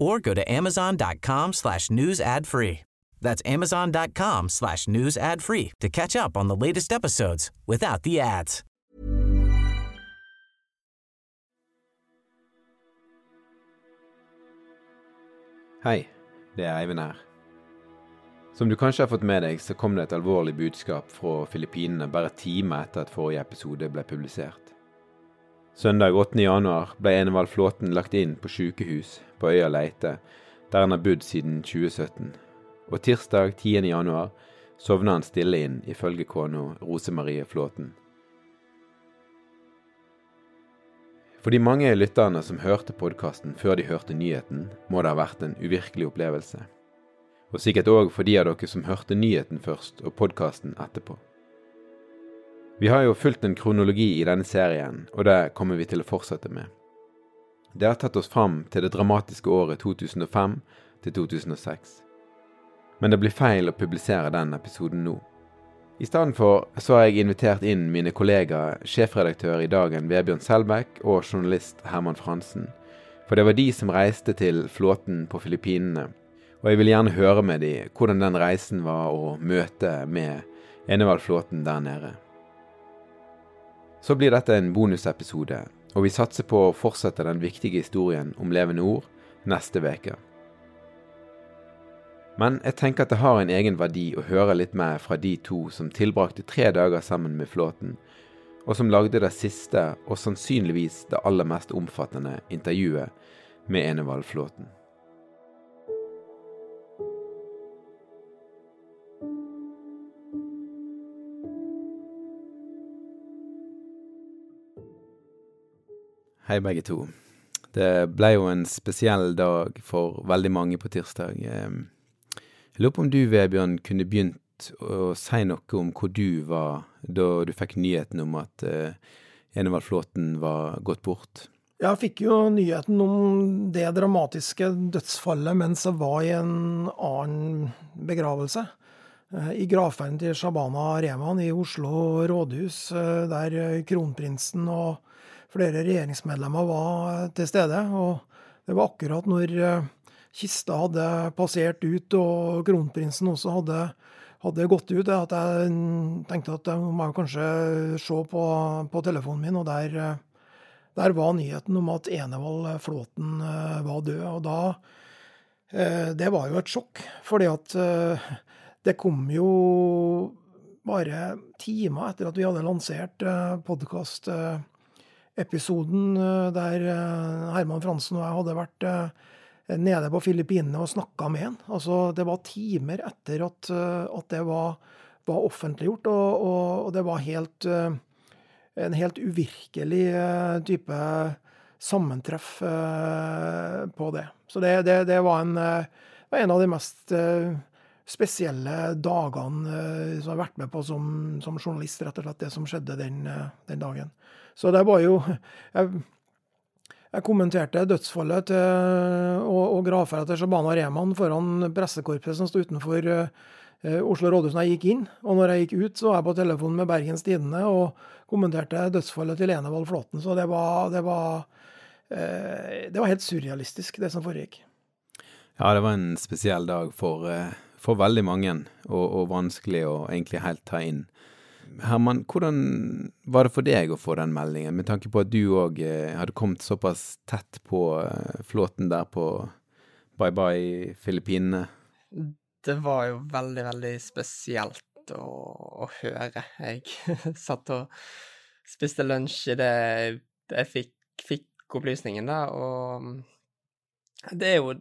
or go to amazon.com slash news ad free. That's amazon.com slash news ad free to catch up on the latest episodes without the ads. Hei, det er Eivind her. Som du kanskje har fått med deg, så kom det et alvorlig budskap fra Filippinene bare timer etter at forrige episode ble publisert. Søndag 8. januar ble Enevald Flåten lagt inn på sykehus på øya Leite, der han har bodd siden 2017. Og tirsdag 10. januar sovna han stille inn, ifølge kona Rose Flåten. For de mange lytterne som hørte podkasten før de hørte nyheten, må det ha vært en uvirkelig opplevelse. Og sikkert òg for de av dere som hørte nyheten først og podkasten etterpå. Vi har jo fulgt en kronologi i denne serien, og det kommer vi til å fortsette med. Det har tatt oss fram til det dramatiske året 2005 til 2006. Men det blir feil å publisere den episoden nå. I stedet for så har jeg invitert inn mine kollegaer, sjefredaktør i Dagen Vebjørn Selbekk og journalist Herman Fransen. For det var de som reiste til flåten på Filippinene, og jeg vil gjerne høre med de hvordan den reisen var å møte med Enevald Flåten der nede. Så blir dette en bonusepisode, og vi satser på å fortsette den viktige historien om levende ord neste uke. Men jeg tenker at det har en egen verdi å høre litt mer fra de to som tilbrakte tre dager sammen med flåten, og som lagde det siste og sannsynligvis det aller mest omfattende intervjuet med Enevald Flåten. Hei, begge to. Det ble jo en spesiell dag for veldig mange på tirsdag. Jeg lurer på om du, Vebjørn, kunne begynt å si noe om hvor du var da du fikk nyheten om at eh, Enevald Flåten var gått bort? Jeg fikk jo nyheten om det dramatiske dødsfallet mens jeg var i en annen begravelse. Eh, I gravferden til Shabana Rehman i Oslo rådhus, eh, der kronprinsen og flere regjeringsmedlemmer var til stede. Og det var akkurat når eh, kista hadde passert ut og kronprinsen også hadde, hadde gått ut, at jeg tenkte at jeg må kanskje se på, på telefonen min, og der, eh, der var nyheten om at Enevald Flåten eh, var død. Og da Det var jo et sjokk, fordi at det kom jo bare timer etter at vi hadde lansert podkast episoden der eh, Herman Fransen og jeg hadde vært eh, nede på Filippinene og snakka med han. Altså, det var timer etter at, eh, at det var, var offentliggjort, og, og, og, det var helt en helt uvirkelig type sammentreff på det. Så det, det, det var, en, en, av de mest spesielle dagene som jeg har vært med på som, som, journalist, rett og slett, det som skjedde den, den dagen. Så det var jo Jeg, jeg kommenterte dødsfallet til, og, og gravferda til Shabana Rehman foran pressekorpset som sto utenfor uh, Oslo rådhus da jeg gikk inn. Og når jeg gikk ut, så var jeg på telefonen med Bergens Tidende og kommenterte dødsfallet til Enevald Flåten. Så det var, det var, uh, det var helt surrealistisk, det som foregikk. Ja, det var en spesiell dag for, for veldig mange, og, og vanskelig å egentlig helt ta inn. Herman, hvordan var det for deg å få den meldingen, med tanke på at du òg eh, hadde kommet såpass tett på eh, flåten der på Bye Bye Filippinene? Det var jo veldig, veldig spesielt å, å høre. Jeg satt og spiste lunsj idet jeg fikk, fikk opplysningen, da, og Det er jo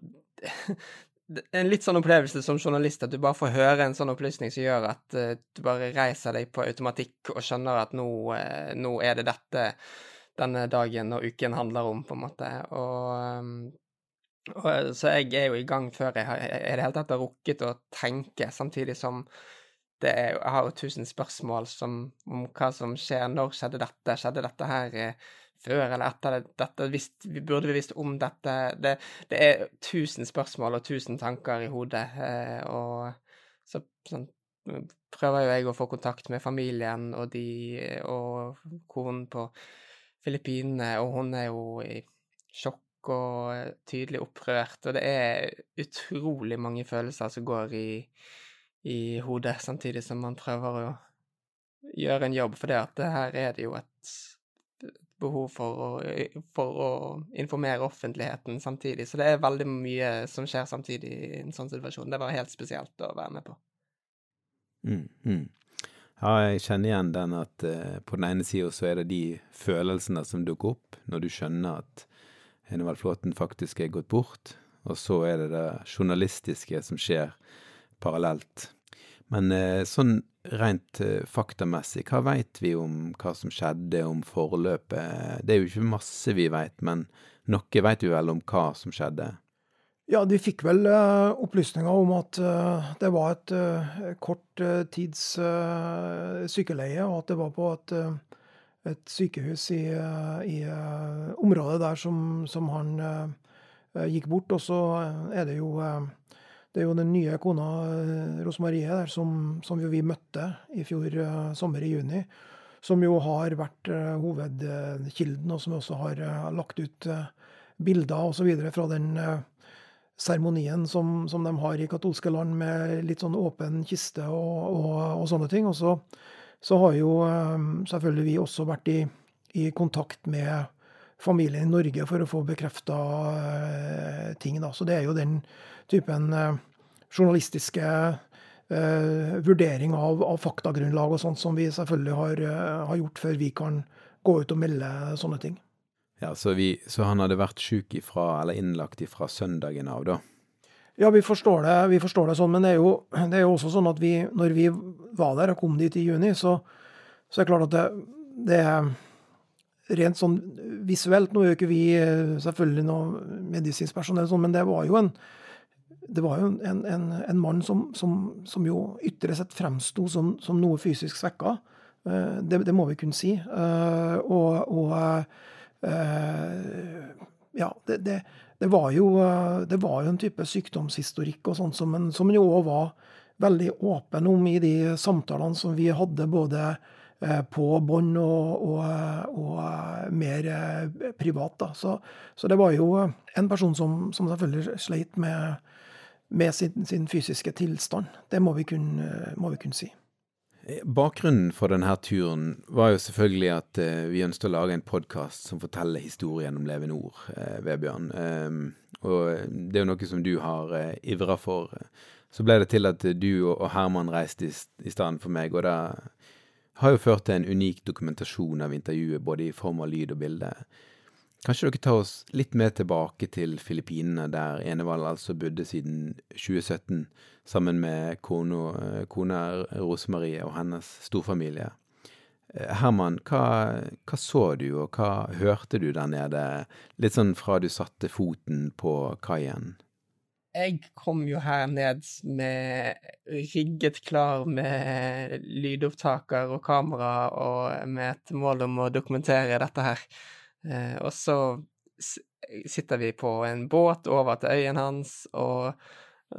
en litt sånn opplevelse som journalist at du bare får høre en sånn opplysning som gjør at uh, du bare reiser deg på automatikk og skjønner at nå, uh, nå, er det dette denne dagen og uken handler om, på en måte. Og, um, og Så jeg er jo i gang før jeg i det hele tatt har rukket å tenke, samtidig som det er, jeg har jo tusen spørsmål som, om hva som skjer, når skjedde dette, skjedde dette her uh, før eller etter dette, visst, burde vi visst om dette? Det, det, er tusen spørsmål og tusen tanker i hodet, eh, og så sånn, prøver jo jeg å få kontakt med familien og de og konen på Filippinene, og hun er jo i sjokk og tydelig opprørt, og det er utrolig mange følelser som går i, i hodet, samtidig som man prøver å gjøre en jobb, for det at her er det jo et behov for å, for å, informere offentligheten samtidig. Så det er veldig mye som skjer samtidig i en sånn situasjon. Det var helt spesielt å være med på. Mm, mm. Ja, jeg kjenner igjen den at eh, på den ene sida så er det de følelsene som dukker opp når du skjønner at Henevald Flåten faktisk er gått bort, og så er det det journalistiske som skjer parallelt. Men uh, sånn rent uh, faktamessig, hva veit vi om hva som skjedde, om forløpet? Det er jo ikke masse vi veit, men noe veit vi vel om hva som skjedde? Ja, de fikk vel uh, opplysninger om at det var et kort tids sykeleie, og at det var på et, et sykehus i, i området der som, som han gikk bort. Og så er det jo det er jo den nye kona eh, Rosmarie der, som, som vi møtte i fjor uh, sommer, i juni. Som jo har vært uh, hovedkilden, og som også har lagt ut bilder osv. fra den seremonien som, som, de har i katolske land, med litt sånn åpen kiste og, og, og sånne ting. Og så, så, har jo selvfølgelig vi også vært i, i kontakt med familien i Norge for å få bekrefta ting. Da. Så det er jo den typen eh, journalistiske eh, vurdering av, av, faktagrunnlag og sånt som vi selvfølgelig har, eh, har, gjort før vi kan gå ut og melde sånne ting. Ja, Så, vi, så han hadde vært syk ifra, eller innlagt ifra søndagen av, da? Ja, vi forstår det, vi forstår det sånn, men det er, jo, det er jo også sånn at vi, når vi var der og kom dit i juni, så, så er det klart at det, det rent sånn visuelt Nå jo ikke vi selvfølgelig noe medisinsk personell, sånn, men det var jo en var jo en, en, en mann som, som, som, jo ytre sett fremsto som, som, noe fysisk svekka. Eh, det, det, må vi kunne si. Eh, og, og eh, ja, det, det, det, var jo, det var jo en type sykdomshistorikk og en, som en jo òg var veldig åpen om i de samtalene som vi hadde, både på bånd og, og, og, mer privat. Da. Så, så, det var jo en person som, som selvfølgelig sleit med med sin, sin, fysiske tilstand. Det må vi kunne, må vi kunne si. Bakgrunnen for denne turen var jo selvfølgelig at vi ønsket å lage en podkast som forteller historien om Leve Nord, Vebjørn. Um, og det er jo noe som du har uh, ivra for. Så ble det til at du og Herman reiste i, stedet for meg, og det har jo ført til en unik dokumentasjon av intervjuet, både i form av lyd og bilde. Kanskje dere tar oss litt mer tilbake til Filippinene, der Enevald altså bodde siden 2017 sammen med kona, eh, kona Rosemarie og hennes storfamilie. Eh, Herman, hva, hva, så du, og hva hørte du der nede, litt sånn fra du satte foten på kaien? Jeg kom jo her ned med rigget klar med lydopptaker og kamera, og med et mål om å dokumentere dette her. Eh, og så sitter vi på en båt over til øyen hans, og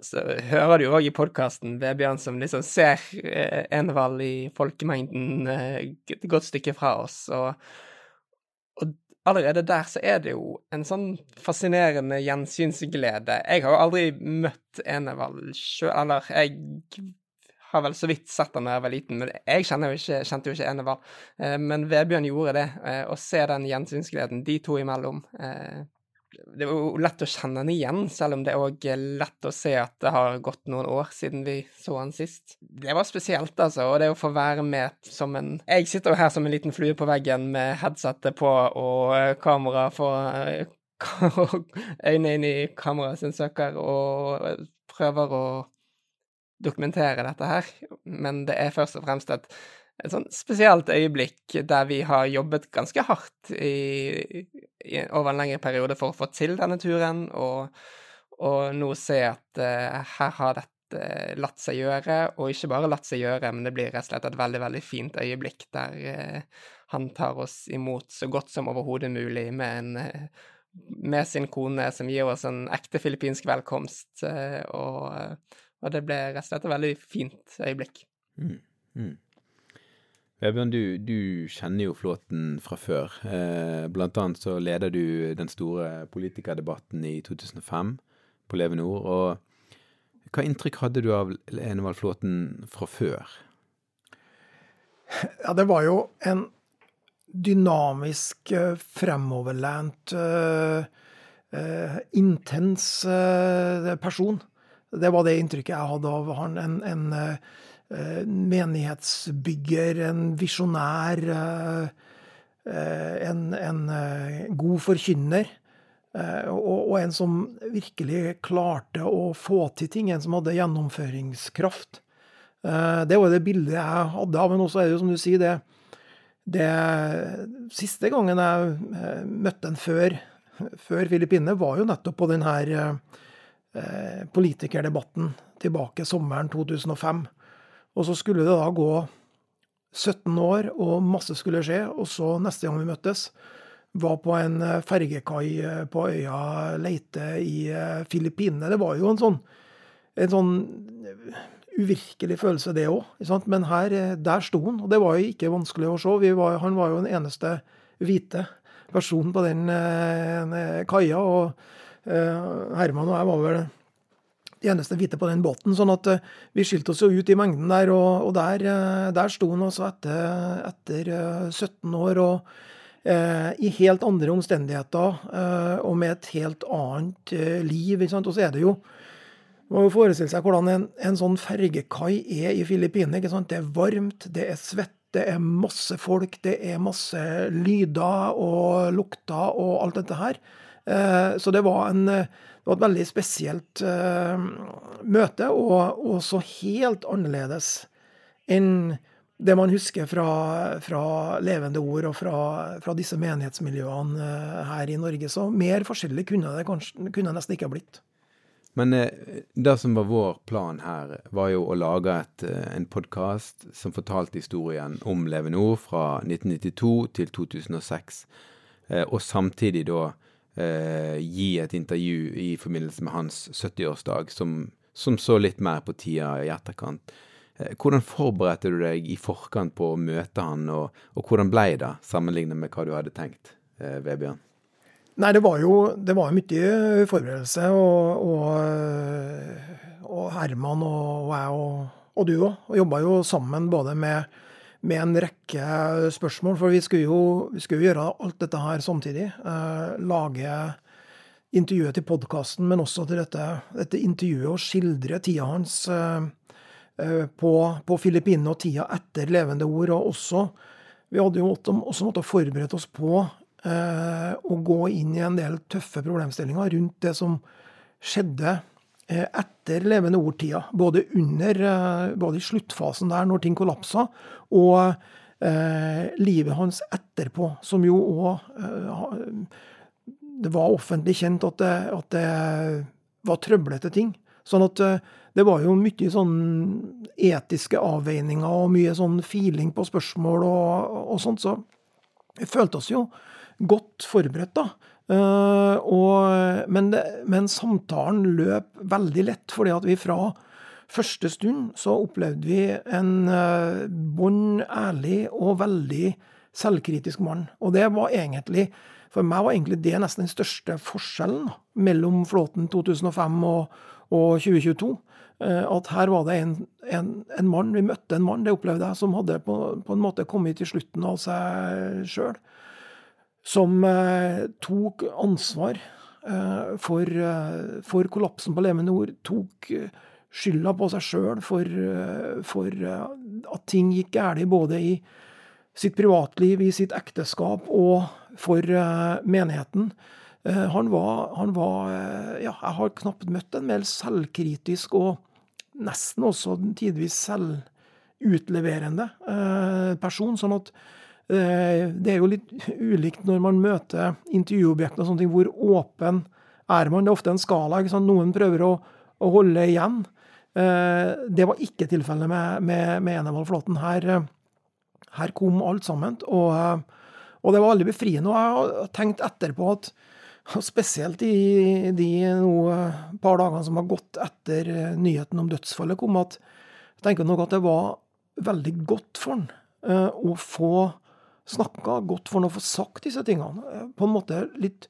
så hører du òg i podkasten Vebjørn som liksom ser eh, Enevald i folkemengden eh, et godt stykke fra oss, og allerede der så er det jo en sånn fascinerende gjensynsglede. Jeg har jo aldri møtt Enevald sjøl, eller jeg har vel så vidt sett han da jeg var liten, men jeg jo ikke, kjente jo ikke Enevald. Eh, men Vebjørn gjorde det. Eh, å se den gjensynsgleden de to imellom eh, Det var jo lett å kjenne han igjen, selv om det òg er lett å se at det har gått noen år siden vi så han sist. Det var spesielt, altså. Og det å få være med som en Jeg sitter jo her som en liten flue på veggen med headsetet på og kamera for øynene inn i kameraet sin søker og prøver å dokumentere dette her, men det er først og fremst et, et sånn spesielt øyeblikk der vi har jobbet ganske hardt i, i, over en lengre periode for å få til denne turen, og, og nå se at uh, her har dette latt seg gjøre, og ikke bare latt seg gjøre, men det blir rett og slett et veldig, veldig fint øyeblikk der uh, han tar oss imot så godt som overhodet mulig med en uh, med sin kone, som gir oss en ekte filippinsk velkomst. Og, og det ble rett og slett et veldig fint øyeblikk. Mm, mm. Vebjørn, du, du, kjenner jo Flåten fra før. Eh, blant annet så leder du den store politikerdebatten i 2005 på Leve Nord. Og hva inntrykk hadde du av Enevald Flåten fra før? Ja, det var jo en dynamisk, eh, fremoverlent, uh, uh, intens uh, person. Det var det inntrykket jeg hadde av han. En, en menighetsbygger, en visjonær, uh, en, en uh, god forkynner. Og, og, en som virkelig klarte å få til ting. En som hadde gjennomføringskraft. Det var det bildet jeg hadde Men også er det jo som du sier, det, det Siste gangen jeg møtte en før, før Filippinene, var jo nettopp på denne Eh, politikerdebatten tilbake sommeren 2005. Og så skulle det da gå 17 år, og masse skulle skje. Og så, neste gang vi møttes, var på en eh, fergekai eh, på øya Leite i Filippinene. Det var jo en sånn, en sånn uvirkelig følelse, det òg. Men her, der sto han, og det var jo ikke vanskelig å se. Var, han var jo den eneste hvite personen på den kaia. og Eh, Herman og jeg var vel de eneste hvite på den båten. sånn at eh, vi skilte oss jo ut i mengden der, og, og der, eh, der sto han altså etter, etter 17 år. og eh, I helt andre omstendigheter eh, og med et helt annet eh, liv. Og så er det jo man må jo forestille seg hvordan en, en sånn fergekai er i Filippinene. Det er varmt, det er svett, det er masse folk, det er masse lyder og lukter og alt dette her. Eh, så det var, en, det var, et veldig spesielt uh, møte, og også helt annerledes enn det man husker fra, fra levende ord og fra, fra, disse menighetsmiljøene uh, her i Norge. Så mer forskjellig kunne det kanskje, kunne nesten ikke ha blitt. Men det som var vår plan her, var jo å lage et, en podkast som fortalte historien om Leve Nord fra 1992 til 2006, og samtidig da eh, gi et intervju i forbindelse med hans 70-årsdag, som, som, så litt mer på tida i etterkant. Eh, hvordan forberedte du deg i forkant på å møte han, og, og hvordan ble det, sammenlignet med hva du hadde tenkt, eh, Vebjørn? Nei, det var jo det var mye forberedelse, og, og, og Herman og, jeg og, og du òg jobba jo sammen både med med en rekke spørsmål. For vi skulle jo, vi skulle gjøre alt dette her samtidig. Eh, lage intervjuet til podkasten, men også til dette, dette, intervjuet og skildre tida hans eh, eh på, på Filippinene og tida etter Levende ord. Og også Vi hadde jo også måttet forberede oss på eh, å gå inn i en del tøffe problemstillinger rundt det som skjedde etter Levende ord-tida. Både eh, både i sluttfasen der, når ting kollapsa, og eh, livet hans etterpå, som jo òg eh, Det var offentlig kjent at det, at det var trøblete ting. Sånn at eh, det var jo mye sånn etiske avveininger og mye sånn feeling på spørsmål og, og sånt, så vi følte oss jo godt forberedt, da. Uh, og, men, det, men, samtalen løp veldig lett, fordi at vi fra første stund så opplevde vi en uh, bånd ærlig og veldig selvkritisk mann. Og det var egentlig, for meg var egentlig det nesten den største forskjellen mellom Flåten 2005 og, og 2022. Uh, at her var det en, en, en, mann, vi møtte en mann, det opplevde jeg, som hadde på, på en måte kommet til slutten av seg sjøl som eh, tok ansvar eh, for, eh, for, kollapsen på Levende Ord. Tok skylda på seg sjøl for, for, at ting gikk galt, både i sitt privatliv, i sitt ekteskap og for menigheten. Han var, han var Ja, jeg har knapt møtt en mer selvkritisk og nesten også tidvis selvutleverende person. Sånn at det er jo litt ulikt når man møter intervjuobjekter og sånne ting. Hvor åpen er man? Det er ofte en skala. ikke sant? Noen prøver å, å holde igjen. Det var ikke tilfellet med, med, med Enevald Flåten. Her, her kom alt sammen. Og, og det var veldig befriende. Og jeg har tenkt etterpå at spesielt i de no, par dagene som har gått etter eh, nyheten om dødsfallet kom, at jeg tenker nok at det var veldig godt for han å få snakka, godt for noe, få sagt disse tingene. Uh, på en måte litt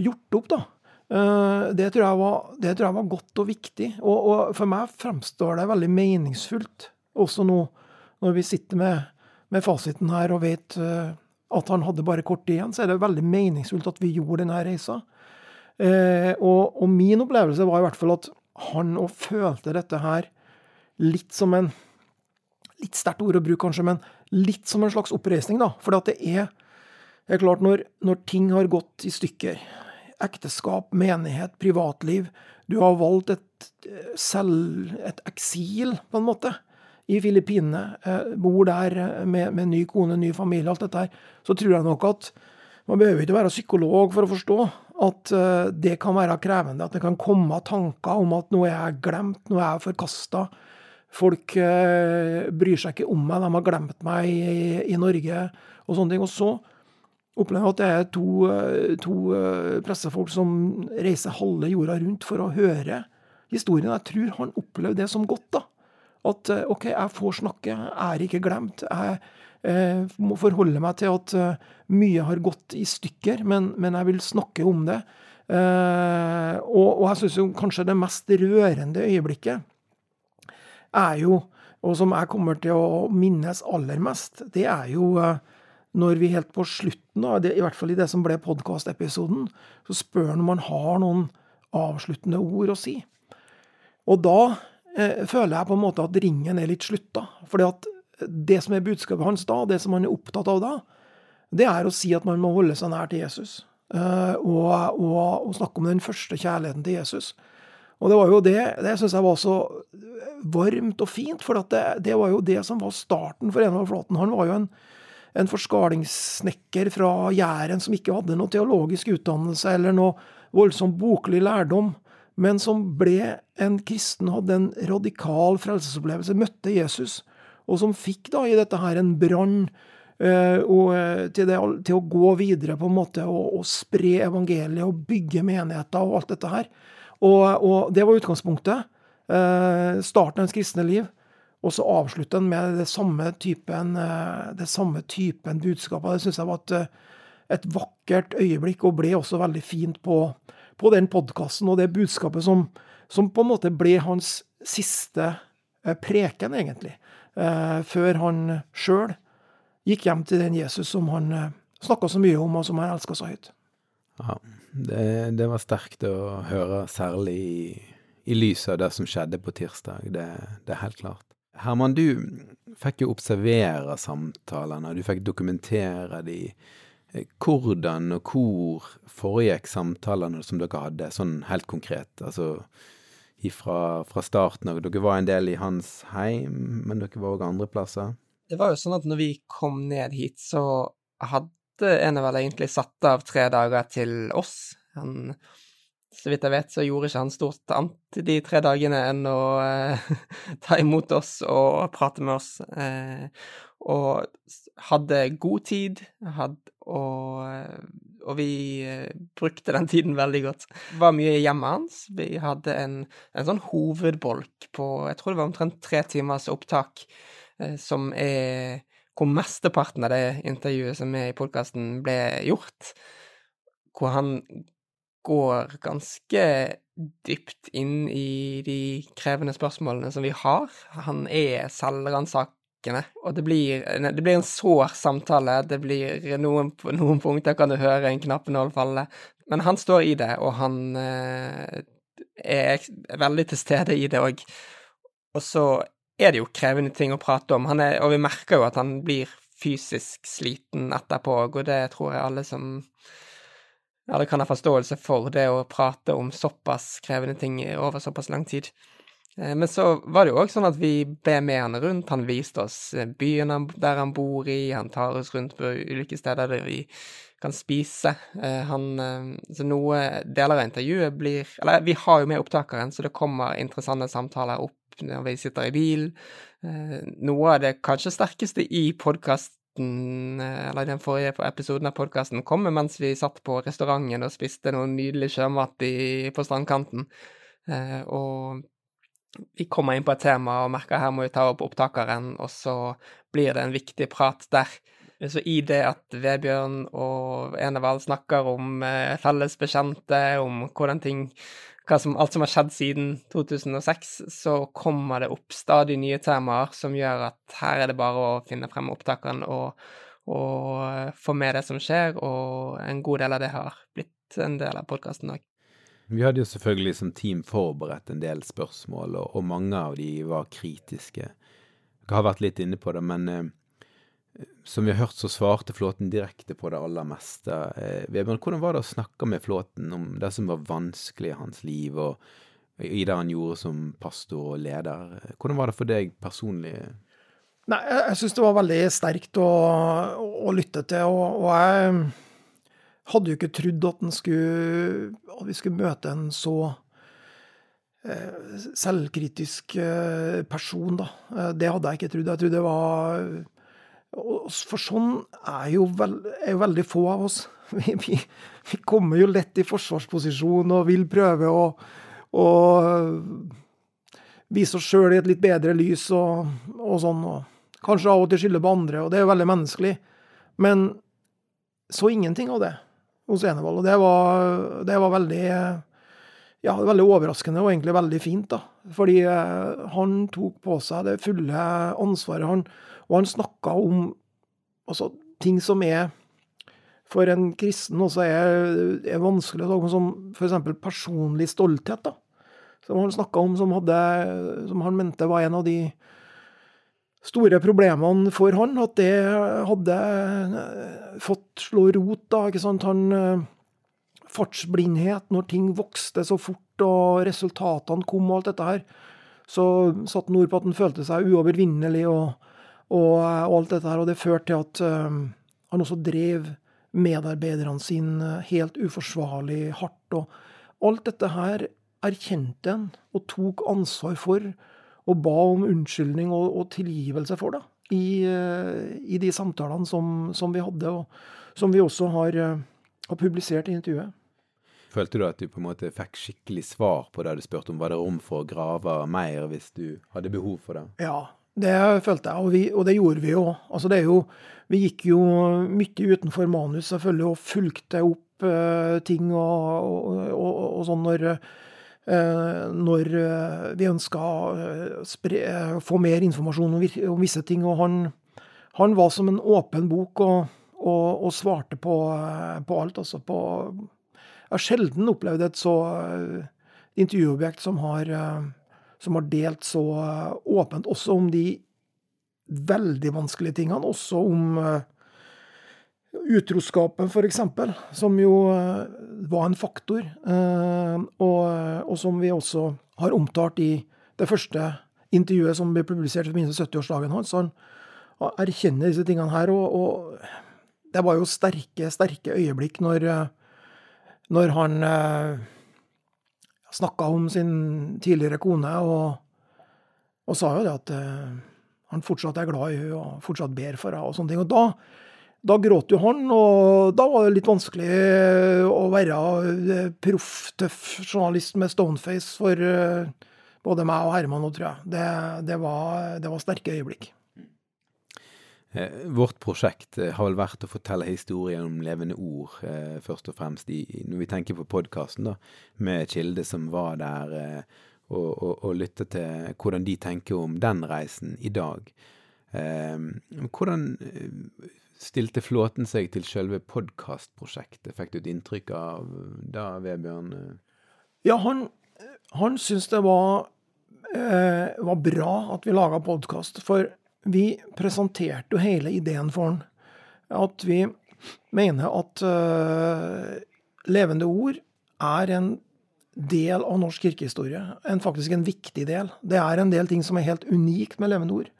gjort opp, da. Uh, det, tror jeg var, tror jeg var godt og viktig. Og, og, for meg fremstår det veldig meningsfullt, også nå når vi sitter med, med fasiten her og vet at han hadde bare kort tid igjen, så er det veldig meningsfullt at vi gjorde denne reisa. Eh, og, og, min opplevelse var i hvert fall at han òg følte dette her litt som en Litt sterkt ord å bruke, kanskje, men litt som en slags oppreisning, da. For det er, er klart, når, når ting har gått i stykker, ekteskap, menighet, privatliv Du har valgt et, selv, et eksil, på en måte i Filippinene, eh, bor der eh, med, med, ny kone, ny familie, alt dette her, så tror jeg nok at man behøver ikke være psykolog for å forstå at det kan være krevende. At det kan komme tanker om at nå er jeg glemt, nå er jeg forkasta. Folk uh, bryr seg ikke om meg, de har glemt meg i, i Norge og sånne ting. Og så opplever jeg at det er to, uh, to pressefolk som reiser halve jorda rundt for å høre historien. Jeg tror han opplevde det som godt, da. At eh, OK, jeg får snakke, jeg er ikke glemt. Jeg eh, må forholde meg til at uh, mye har gått i stykker, men, men jeg vil snakke om det. Eh, og, og, jeg syns kanskje det mest rørende øyeblikket er jo, og som jeg kommer til å minnes aller mest, det er jo eh, når vi helt på slutten, i hvert fall i det som ble podkastepisoden, så spør han om han har noen avsluttende ord å si. Og da eh, føler jeg på en måte at ringen er litt slutta. At det som er budskapet hans da, det som han er opptatt av da, det er å si at man må holde seg nær til Jesus. Eh, og, og, og, snakke om den første kjærligheten til Jesus. Og det var jo det det syns jeg var så varmt og fint, for det, det, var jo det som var starten for Envald Flåten. Han var jo en, en forskalingssnekker fra Jæren som ikke hadde noe teologisk utdannelse eller noe voldsom boklig lærdom men som ble en kristen, hadde en radikal frelsesopplevelse, møtte Jesus, og som fikk da i dette her en brann og til, til, å gå videre på en måte og, og, spre evangeliet og bygge menigheter og alt dette her. Og, og det var utgangspunktet. Eh, starten av hans kristne liv. Og så avslutte den med det samme typen, uh, det samme typen budskapet. Det syns jeg var et, et vakkert øyeblikk, og ble også veldig fint på på den podkasten og det budskapet som, som, på en måte ble hans siste eh, preken, egentlig, eh, før han sjøl gikk hjem til den Jesus som han eh, snakka så mye om, og som han elska så høyt. Ja, det, det, var sterkt å høre, særlig i, i lys av det som skjedde på tirsdag. Det, det, er helt klart. Herman, du fikk jo observere samtalene, du fikk dokumentere de. Eh, hvordan og hvor foregikk samtalene som dere hadde, sånn helt konkret? Altså ifra, fra starten av. Dere var en del i hans heim, men dere var òg andre plasser? Det var jo sånn at når vi kom ned hit, så hadde Enevel egentlig satt av tre dager til oss. Han, så vidt jeg vet, så gjorde ikke han stort annet de tre dagene enn å eh, ta imot oss og prate med oss. Eh, og hadde god tid, hadde, og, og, vi eh, brukte den tiden veldig godt. Det var mye hjemme hans. Vi hadde en, en sånn hovedbolk på jeg tror det var omtrent tre timers opptak, eh, som er hvor mesteparten av det intervjuet som er i podkasten, ble gjort. Hvor han går ganske dypt inn i de krevende spørsmålene som vi har. Han er selvransakende. Og det blir, det blir en sår samtale. Det blir noen, noen punkter kan du høre en knappenål falle. Men han står i det, og han eh, er veldig til stede i det òg. Og så er det jo krevende ting å prate om, er, og vi merker jo at han blir fysisk sliten etterpå, og det tror jeg alle som alle kan ha forståelse for det å prate om såpass krevende ting over såpass lang tid. Eh, men så var det jo òg sånn at vi ble med han rundt. Han viste oss eh, byen der han bor i, han tar oss rundt på ulike steder der vi kan spise. Eh, han Så noe deler av intervjuet blir Eller vi har jo med opptakeren, så det kommer interessante samtaler opp når vi sitter i bil. Noe av det kanskje sterkeste i podkasten eller den forrige episoden av podkasten kommer mens vi satt på restauranten og spiste noe nydelig sjømat på strandkanten. og vi kommer inn på et tema og merker her må vi ta opp opptakeren, og så blir det en viktig prat der. Så i det at Vebjørn og Enevald snakker om eh, felles bekjente, om hvordan ting som, alt som har skjedd siden 2006, så kommer det opp stadig nye temaer som gjør at her er det bare å finne frem opptakeren og, og få med det som skjer, og en god del av det har blitt en del av podkasten òg. Vi hadde jo selvfølgelig som team forberedt en del spørsmål, og, og mange av de var kritiske. Jeg har vært litt inne på det, men eh, som vi har hørt, så svarte Flåten direkte på det aller meste. Eh, Vebjørn, hvordan var det å snakke med Flåten om det som var vanskelig i hans liv, og i det han gjorde som pastor og leder? Hvordan var det for deg personlig? Nei, jeg, jeg syns det var veldig sterkt å, å lytte til, og, og jeg hadde jo ikke trodd at, skulle, at vi skulle møte en så eh, selvkritisk eh, person, da. Eh, det hadde jeg ikke trodd. Jeg trodde det var For sånn er jo, veld, er jo veldig få av oss. Vi, vi, vi, kommer jo lett i forsvarsposisjon og vil prøve å, å vise oss sjøl i et litt bedre lys og, og sånn. Og kanskje av og til skylde på andre, og det er jo veldig menneskelig. Men så ingenting av det hos Enevold. Og det var, det var veldig ja, veldig overraskende og egentlig veldig fint. da. Fordi eh, han tok på seg det fulle ansvaret. Han, og han snakka om altså, ting som er for en kristen også er, er vanskelig. Som f.eks. personlig stolthet. da. Som han snakka om, som, hadde, som han mente var en av de store problemene for han, at det hadde eh, fått slå rot. da, ikke sant, han eh, Fartsblindhet når ting vokste så fort og resultatene kom og alt dette her. Så satte han ord på at han følte seg uovervinnelig og, og, og alt dette her. Og det førte til at um, han også drev medarbeiderne sine helt uforsvarlig hardt. Og alt dette her erkjente han og tok ansvar for og ba om unnskyldning og, og tilgivelse for det i, i de samtalene som, som, vi hadde, og som vi også har, eh, har, publisert i intervjuet. Følte du at du på en måte fikk skikkelig svar på det du spurte om? Var det rom for å grave mer hvis du hadde behov for det? Ja, det følte jeg, og, vi, og det gjorde vi jo. Altså det er jo. Vi gikk jo mye utenfor manus selvfølgelig og fulgte opp uh, ting og, og, og, sånn når uh, når eh, vi ønska å få mer informasjon om visse ting. Og han, han var som en åpen bok og, og, svarte på, på, alt. Altså på Jeg har sjelden opplevd et så intervjuobjekt som har, som har delt så åpent, også om de veldig vanskelige tingene. Også om Utroskapen, f.eks., som jo eh, var en faktor, eh, og, og, som vi også har omtalt i det første intervjuet som ble publisert i forbindelse med 70-årsdagen hans. Han erkjenner disse tingene her, og, og det var jo sterke, sterke øyeblikk når, når han eh, snakka om sin tidligere kone, og, og sa jo det at uh, han fortsatt er glad i henne og fortsatt ber for henne og sånne ting. Og da da gråt jo han, og da var det litt vanskelig eh, å være eh, proff, tøff journalist med stoneface for uh, både meg og Herman nå, tror jeg. Det, det, var, det var sterke øyeblikk. Vårt prosjekt har vel vært å fortelle historien om levende ord, først og fremst. I, når vi tenker på podkasten, med Kilde som var der, og, og, og lytte til hvordan de tenker om den reisen i dag. Hvordan stilte Flåten seg til selve podkastprosjektet? Fikk du et inntrykk av da, Vebjørn? Ja, han, han syntes det var, eh, var bra at vi laga podkast. For vi presenterte jo hele ideen for han. At vi mener at, uh, levende ord er en del av norsk kirkehistorie. En, faktisk en viktig del. Det er en del ting som er helt unikt med levende ord.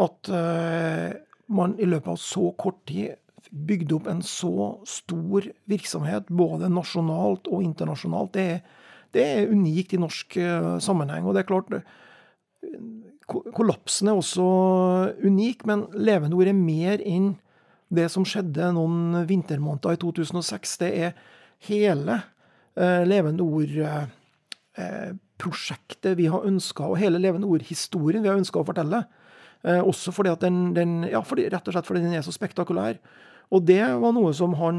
At uh, man i løpet av så kort tid bygde opp en så stor virksomhet, både nasjonalt og internasjonalt. Det er, det er unikt i norsk uh, sammenheng. Og det er klart, kollapsen er også unik, men levendeordet er mer enn det som skjedde noen vintermåneder i 2006. Det er hele eh, Levende Ord-prosjektet eh, vi har ønska, og hele Levende Ord-historien vi har ønska å fortelle. Eh, også fordi at den, den ja, fordi, rett og slett fordi den er så spektakulær. Og det var noe som han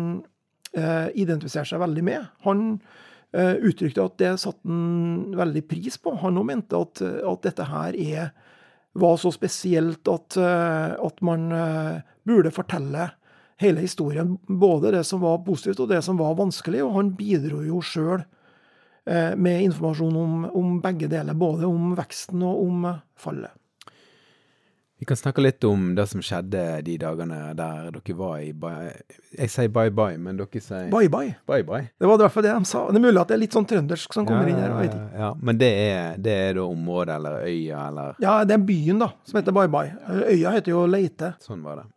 eh, identifiserte seg veldig med. Han eh, uttrykte at det satte han veldig pris på. Han òg mente at, at, dette her er, var så spesielt at, eh, at man burde fortelle hele historien. Både det som var positivt og det som var vanskelig. Og han bidro jo sjøl eh, med informasjon om, om, begge deler. Både om veksten og om fallet. Vi kan snakke litt om det som skjedde de dagene der dere var i Jeg sier bye bye, men dere sier Bye bye. bye, bye. Det var i hvert fall det de sa. Det er mulig at det er litt sånn trøndersk som kommer ja, inn her. Ja, ja, Men det er, det er da området eller øya eller Ja, det er byen da, som heter Bye Bye. Øya heter jo Leite. Sånn var det.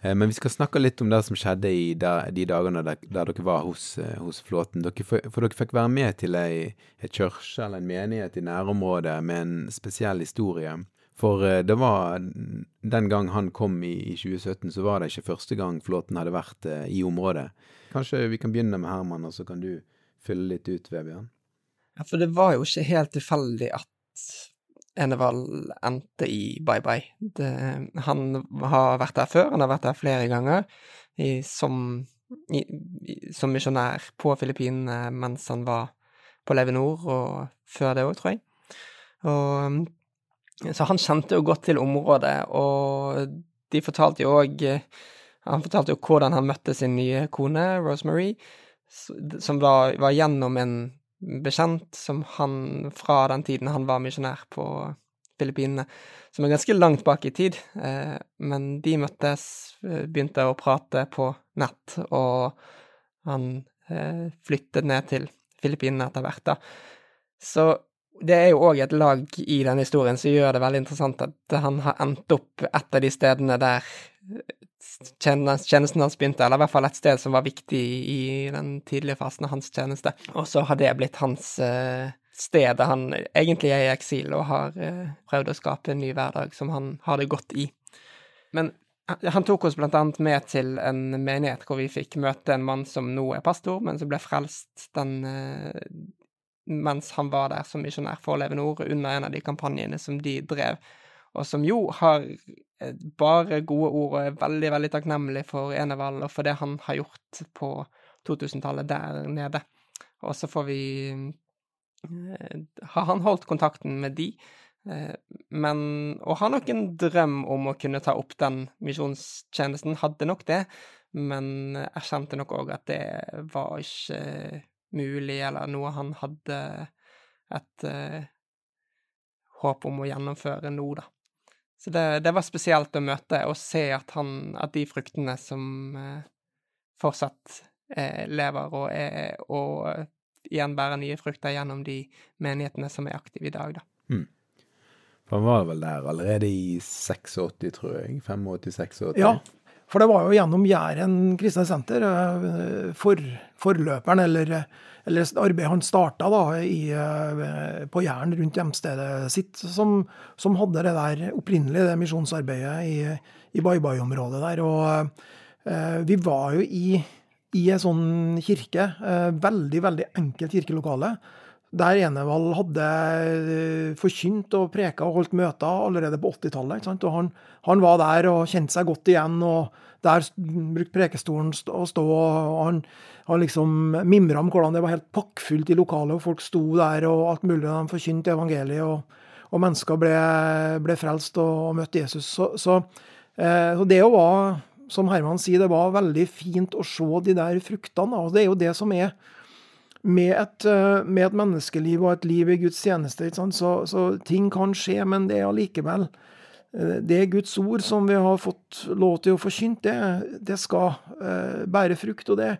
Eh, men vi skal snakke litt om det som skjedde i de dagene der, der dere var hos, eh, hos Flåten. Dere, for, dere fikk være med til ei, ei kirke eller en menighet i nærområdet med en spesiell historie. For eh, det var den gang han kom i, i 2017, så var det ikke første gang Flåten hadde vært i området. Kanskje vi kan begynne med Herman, og så kan du fylle litt ut, Vebjørn? Ja, for det var jo ikke helt tilfeldig at Enevald endte i Bye Bye. Han har vært der før, han har vært der flere ganger i, som, i, som misjonær på Filippinene mens han var på Levenor, og før det òg, tror jeg. Og, så han kjente jo godt til området, og de fortalte jo òg Han fortalte jo hvordan han møtte sin nye kone, Rosemary, som var, var gjennom en bekjent som han fra den tiden han var misjonær på Filippinene, som er ganske langt bak i tid. Eh, men de møttes, eh, begynte å prate på nett, og han eh, flyttet ned til Filippinene etter hvert, da. Så det er jo òg et lag i denne historien som gjør det veldig interessant at han har endt opp et av de stedene der tjenesten hans begynte, eller i hvert fall et sted som var viktig i den tidlige fasen av hans tjeneste. Og så har det blitt hans eh, sted der han egentlig er i eksil og har eh, prøvd å skape en ny hverdag som han har det godt i. Men han tok oss blant annet med til en menighet hvor vi fikk møte en mann som nå er pastor, men som ble frelst den eh, mens han var der som misjonær for Leve Nord under en av de kampanjene som de drev, og som jo har Eh, bare gode ord og er veldig, veldig takknemlig for Enevald og for det han har gjort på 2000-tallet der nede. Og så får vi eh, Har han holdt kontakten med de, eh, men Og har nok en drøm om å kunne ta opp den misjonstjenesten, hadde nok det, men erkjente nok òg at det var ikke mulig, eller noe han hadde et håp om å gjennomføre nå, da. Så det, det, var spesielt å møte og se at, han, at de fruktene som uh, fortsatt uh, lever og, er, og igjen bærer nye frukter gjennom de menighetene som er aktive i dag, da. Mm. Han var vel der allerede i 86, tror jeg. 85-86. Ja, for det var jo gjennom Jæren kristne senter, eh, for, forløperen, eller, eller arbeidet han starta da, i, eh, på Jæren rundt hjemstedet sitt, som, som, hadde det der opprinnelig, det misjonsarbeidet i, i Baibai-området der. Og eh, vi var jo i, i en sånn kirke, eh, veldig, veldig enkelt kirkelokale der Enevald hadde eh, forkynt og preka og holdt møter allerede på 80-tallet. Og han, han, var der og kjente seg godt igjen, og der brukte prekestolen å stå. og Han, han liksom mimra om hvordan det var helt pakkfullt i lokalet, og folk sto der og alt mulig. De forkynte evangeliet, og, og mennesker ble, ble, frelst og, og møtte Jesus. Så, så, eh, så det var, som Herman sier, det var veldig fint å se de der fruktene. og Det er jo det som er med et, eh, med et, menneskeliv og et liv i Guds tjeneste. Så, så, ting kan skje, men det er allikevel eh, Det Guds ord som vi har fått lov til å forkynne, det, det skal uh, bære frukt. Og det,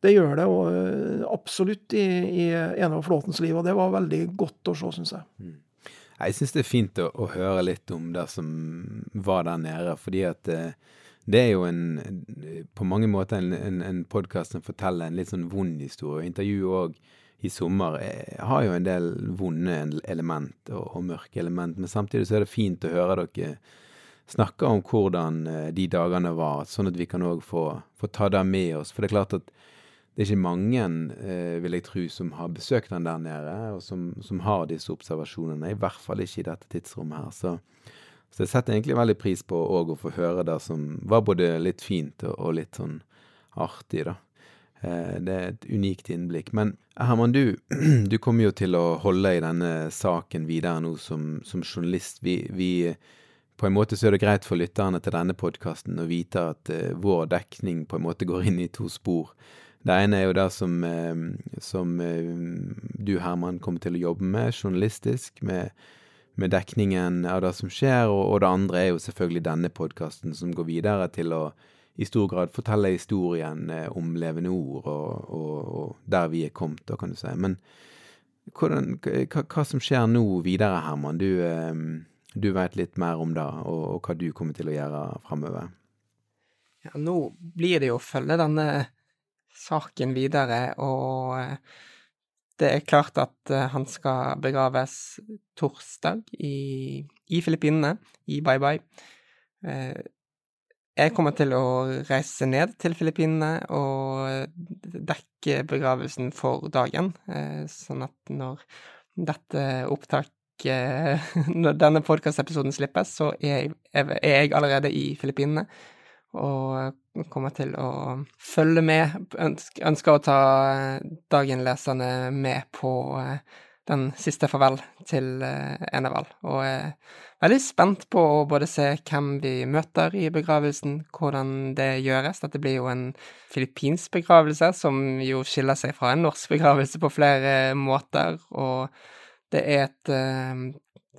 det gjør det og, eh, absolutt i, i av Flåtens liv, og det var veldig godt å se, syns jeg. Mm. Jeg syns det er fint å, å, høre litt om det som var der nede, fordi at eh, det er jo en, på mange måter en, en, en podkast som forteller en litt sånn vond historie. Intervjuet òg i sommer eh, har jo en del vonde element og, og, mørke element, men samtidig så er det fint å høre dere snakke om hvordan eh, de dagene var, sånn at vi kan òg få, få, ta det med oss. For det er klart at det er ikke mange, eh, vil jeg tro, som har besøkt den der nede, og som, som har disse observasjonene. I hvert fall ikke i dette tidsrommet her. Så så jeg setter egentlig veldig pris på å få høre det som var både litt fint og, litt sånn artig, da. Eh, det er et unikt innblikk. Men Herman, du, du kommer jo til å holde i denne saken videre nå som, som journalist. Vi, vi, på en måte så er det greit for lytterne til denne podkasten å vite at uh, vår dekning på en måte går inn i to spor. Det ene er jo det som, uh, som du, Herman, kommer til å jobbe med journalistisk. med med dekningen av det som skjer, og, og det andre er jo selvfølgelig denne podkasten som går videre til å i stor grad fortelle historien eh, om levende ord, og, og, og, der vi er kommet, da, kan du si. Men hvordan, hva, hva, som skjer nå videre, Herman? Du, eh, du vet litt mer om det, og, og hva du kommer til å gjøre framover. Ja, nå blir det jo å følge denne saken videre, og eh, det er klart at uh, han skal begraves torsdag i, i Filippinene, i Bye Bye. Uh, jeg kommer til å reise ned til Filippinene og dekke begravelsen for dagen, uh, sånn at når dette opptaket Når denne podkastepisoden slippes, så er jeg, er jeg allerede i Filippinene og kommer til å følge med. Ønsker å ta dagenleserne med på eh, den siste farvel til eh, Enevald. Og er veldig spent på å både se hvem vi møter i begravelsen, hvordan det gjøres. Dette blir jo en filippinsk begravelse, som jo skiller seg fra en norsk begravelse på flere måter. Og det er et eh,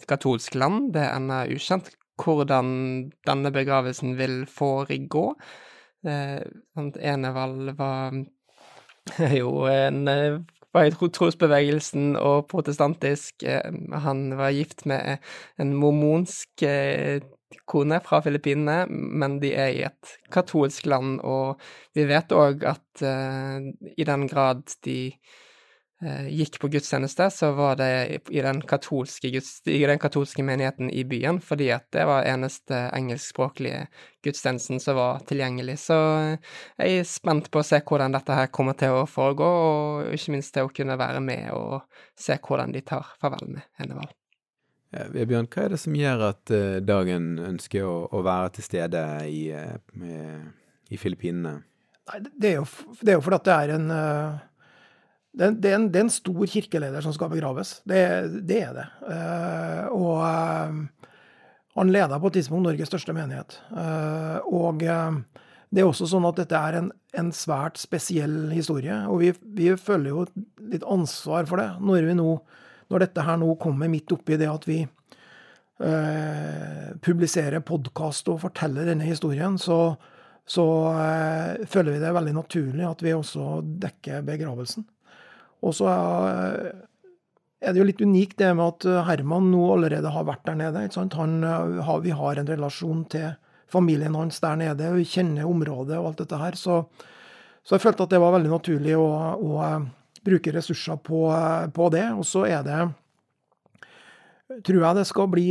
katolsk land, det er ennå ukjent hvordan denne begravelsen vil foregå. Eh, Enevald var jo en eh, var i trosbevegelsen og protestantisk. Eh, han var gift med en mormonsk kone fra Filippinene, men de er i et katolsk land, og vi vet òg at i den grad de gikk på gudstjeneste, så var det i den, katolske, i den katolske menigheten i byen, fordi at det var eneste engelskspråklige gudstjenesten som var tilgjengelig. Så eh, jeg er spent på å se hvordan dette her kommer til å foregå, og ikke minst til å kunne være med og se hvordan de tar farvel med Enevald. Ja, Bjørn, hva er det som gjør at uh, Dagen ønsker å, å, være til stede i, i Filippinene? Nei, det er, jo, det er jo fordi at det er en uh det, er en, det, er en, stor kirkeleder som skal begraves. Det, det er det. Uh, og uh, han leder på et tidspunkt Norges største menighet. Uh, og det er også sånn at dette er en, en svært spesiell historie. Og vi, vi, føler jo litt ansvar for det når, nå, når dette her nå kommer midt oppi det at vi publiserer podkast og forteller denne historien. så så føler vi det veldig naturlig at vi også dekker begravelsen. Og så eh, er det jo litt unikt det med at eh, Herman nå allerede har vært der nede. Han, eh, vi har en relasjon til familien hans der nede, og vi kjenner området og alt dette her. Så, så jeg følte at det var veldig naturlig å, å bruke ressurser på, på, det. Og så er det Tror jeg det skal bli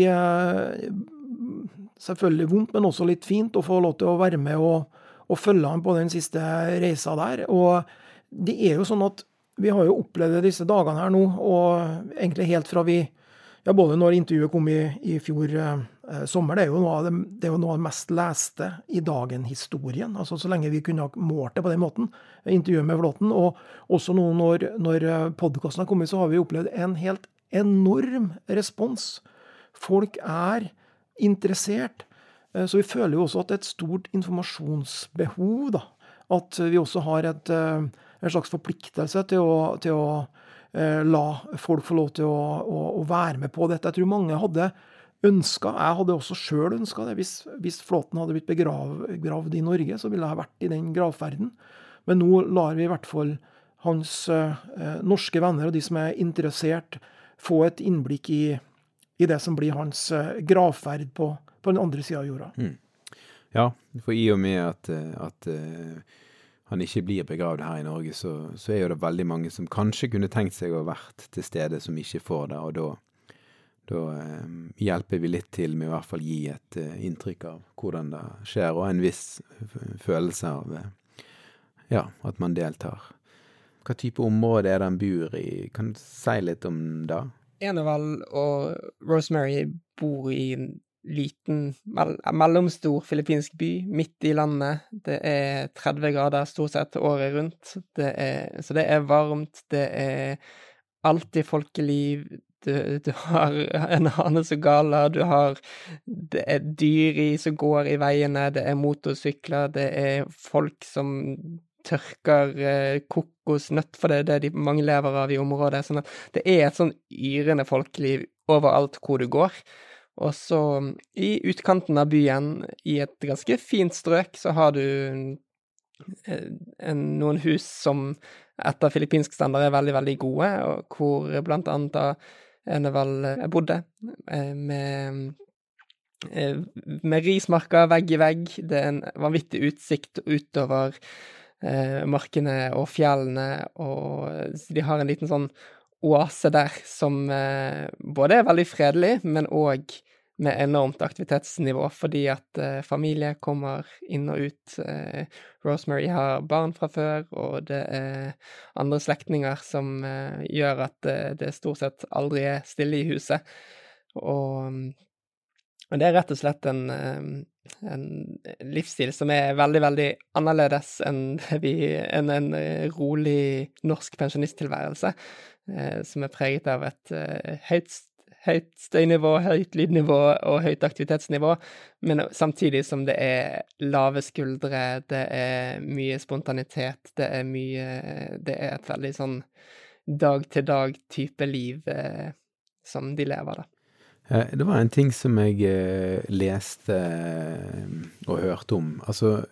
selvfølgelig vondt, men også litt fint å få lov til å være med og, og følge han på den siste reisa der. Og det er jo sånn at vi har jo opplevd disse dagene her nå, og egentlig helt fra vi ja, Både når intervjuet kom i, i fjor eh, sommer, det er, det, det er jo noe av det mest leste i dagen-historien. Altså så lenge vi kunne ha målt det på den måten. Intervjuet med Flåten. Og også nå når, når eh, podkasten har kommet, så har vi opplevd en helt enorm respons. Folk er interessert. Eh, så vi føler jo også at det er et stort informasjonsbehov. da. At vi også har et eh, en slags forpliktelse til å, til å eh, la folk få lov til å, å, å, være med på dette. Jeg tror mange hadde ønska, jeg hadde også sjøl ønska det, hvis, hvis Flåten hadde blitt begravd i Norge, så ville jeg vært i den gravferden. Men nå lar vi i hvert fall hans eh, norske venner og de som er interessert, få et innblikk i, i det som blir hans eh, gravferd på, på den andre sida av jorda. Mm. Ja, for i og med at, eh, at uh, han ikke blir begravd her i Norge, så, så, er jo det veldig mange som kanskje kunne tenkt seg å ha vært til stede, som ikke får det. Og da, da eh, hjelper vi litt til med å i hvert fall gi et eh, inntrykk av hvordan det skjer, og en viss følelse av ja, at man deltar. Hva type område er det han bor i? Kan du si litt om det? Enevald og Rosemary bor i liten, mellomstor filippinsk by midt i landet. Det er 30 grader stort sett året rundt, det er, så det er varmt. Det er alltid folkeliv. Du, du har en hane som galer, du har Det er dyr i, som går i veiene, det er motorsykler, det er folk som tørker eh, kokosnøtt, for det er det de mange lever av i området. sånn at det er et sånn yrende folkeliv overalt hvor du går. Og så, i utkanten av byen, i et ganske fint strøk, så har du eh, en, noen hus som etter filippinsk standard er veldig, veldig gode, og hvor blant annet da Enevald eh, bodde, med med rismarker vegg i vegg. Det er en vanvittig utsikt utover eh, markene og fjellene, og de har en liten sånn oase der som eh, både er veldig fredelig, men òg med enormt aktivitetsnivå, fordi at eh, familie kommer inn og ut. Eh, Rosemary har barn fra før, og det er andre slektninger som gjør at det stort sett aldri er stille i huset. Og, og det er rett og slett en en livsstil som er veldig, veldig annerledes enn, en, en rolig norsk pensjonisttilværelse, som er preget av et eh, høyt, høyt støynivå, høyt lydnivå og høyt aktivitetsnivå, men samtidig som det er lave skuldre, det er mye spontanitet, det er mye Det er et veldig sånn dag-til-dag-type liv eh, som de lever, da. Eh, det var en ting som jeg eh, leste eh, og hørte om. Altså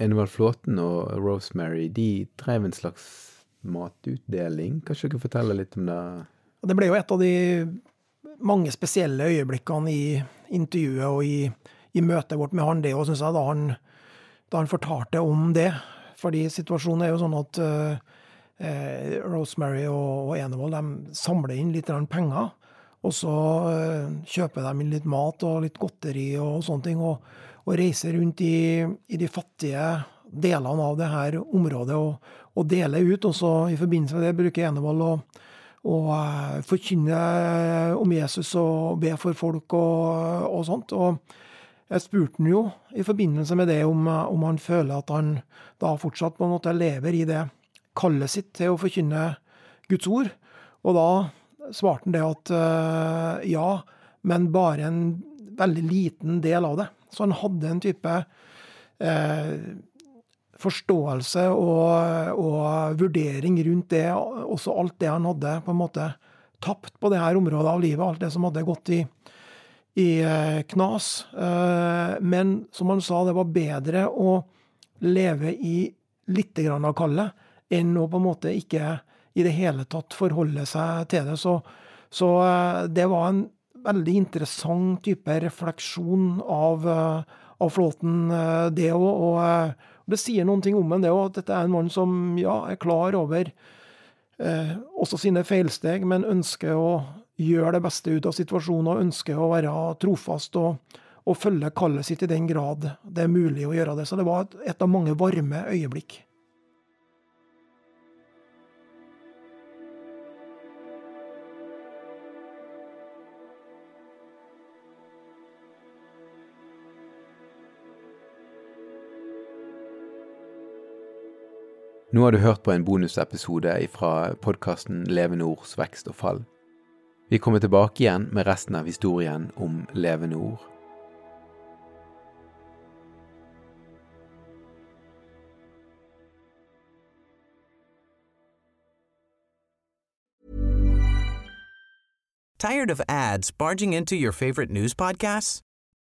Enevald Flåten og Rosemary de drev en slags matutdeling. Kanskje du kan fortelle litt om det? Det ble jo et av de mange spesielle øyeblikkene i intervjuet og i, i møtet vårt med han, det òg, syns jeg, da han, da han, fortalte om det. Fordi situasjonen er jo sånn at uh, Rosemary og, og Enevold de samler inn litt penger. Og så eh, kjøper de inn litt mat og litt godteri og sånne ting, og, og reiser rundt i, i, de fattige delene av det her området og, og dele ut. Og så i forbindelse med det bruker Enevold å, å uh, forkynne om Jesus og be for folk og, og sånt. Og jeg spurte han jo i forbindelse med det om, om han føler at han da fortsatt på en måte lever i det kallet sitt til å forkynne Guds ord. Og da svarte han det at ja, men bare en veldig liten del av det. Så han hadde en type uh, forståelse og, og, vurdering rundt det, også alt det han hadde på en måte tapt på det her området av livet, alt det som hadde gått i, i uh, knas. men som han sa, det var bedre å leve i litt grann av kallet enn å på en måte ikke i det hele tatt forholde seg til det. Så, så eh, det var en veldig interessant type refleksjon av, eh, av Flåten, eh, det òg. Det sier noen ting om en, det òg, at dette er en mann som ja, er klar over eh, også sine feilsteg, men ønsker å gjøre det beste ut av situasjonen og ønsker å være trofast og, og følge kallet sitt i den grad det er mulig å gjøre det. Så det var et, et av mange varme øyeblikk. Nå har du hørt på en bonusepisode fra podkasten Levende ords vekst og fall. Vi kommer tilbake igjen med resten av historien om levende ord. Tired of ads barging into your favorite news podcasts?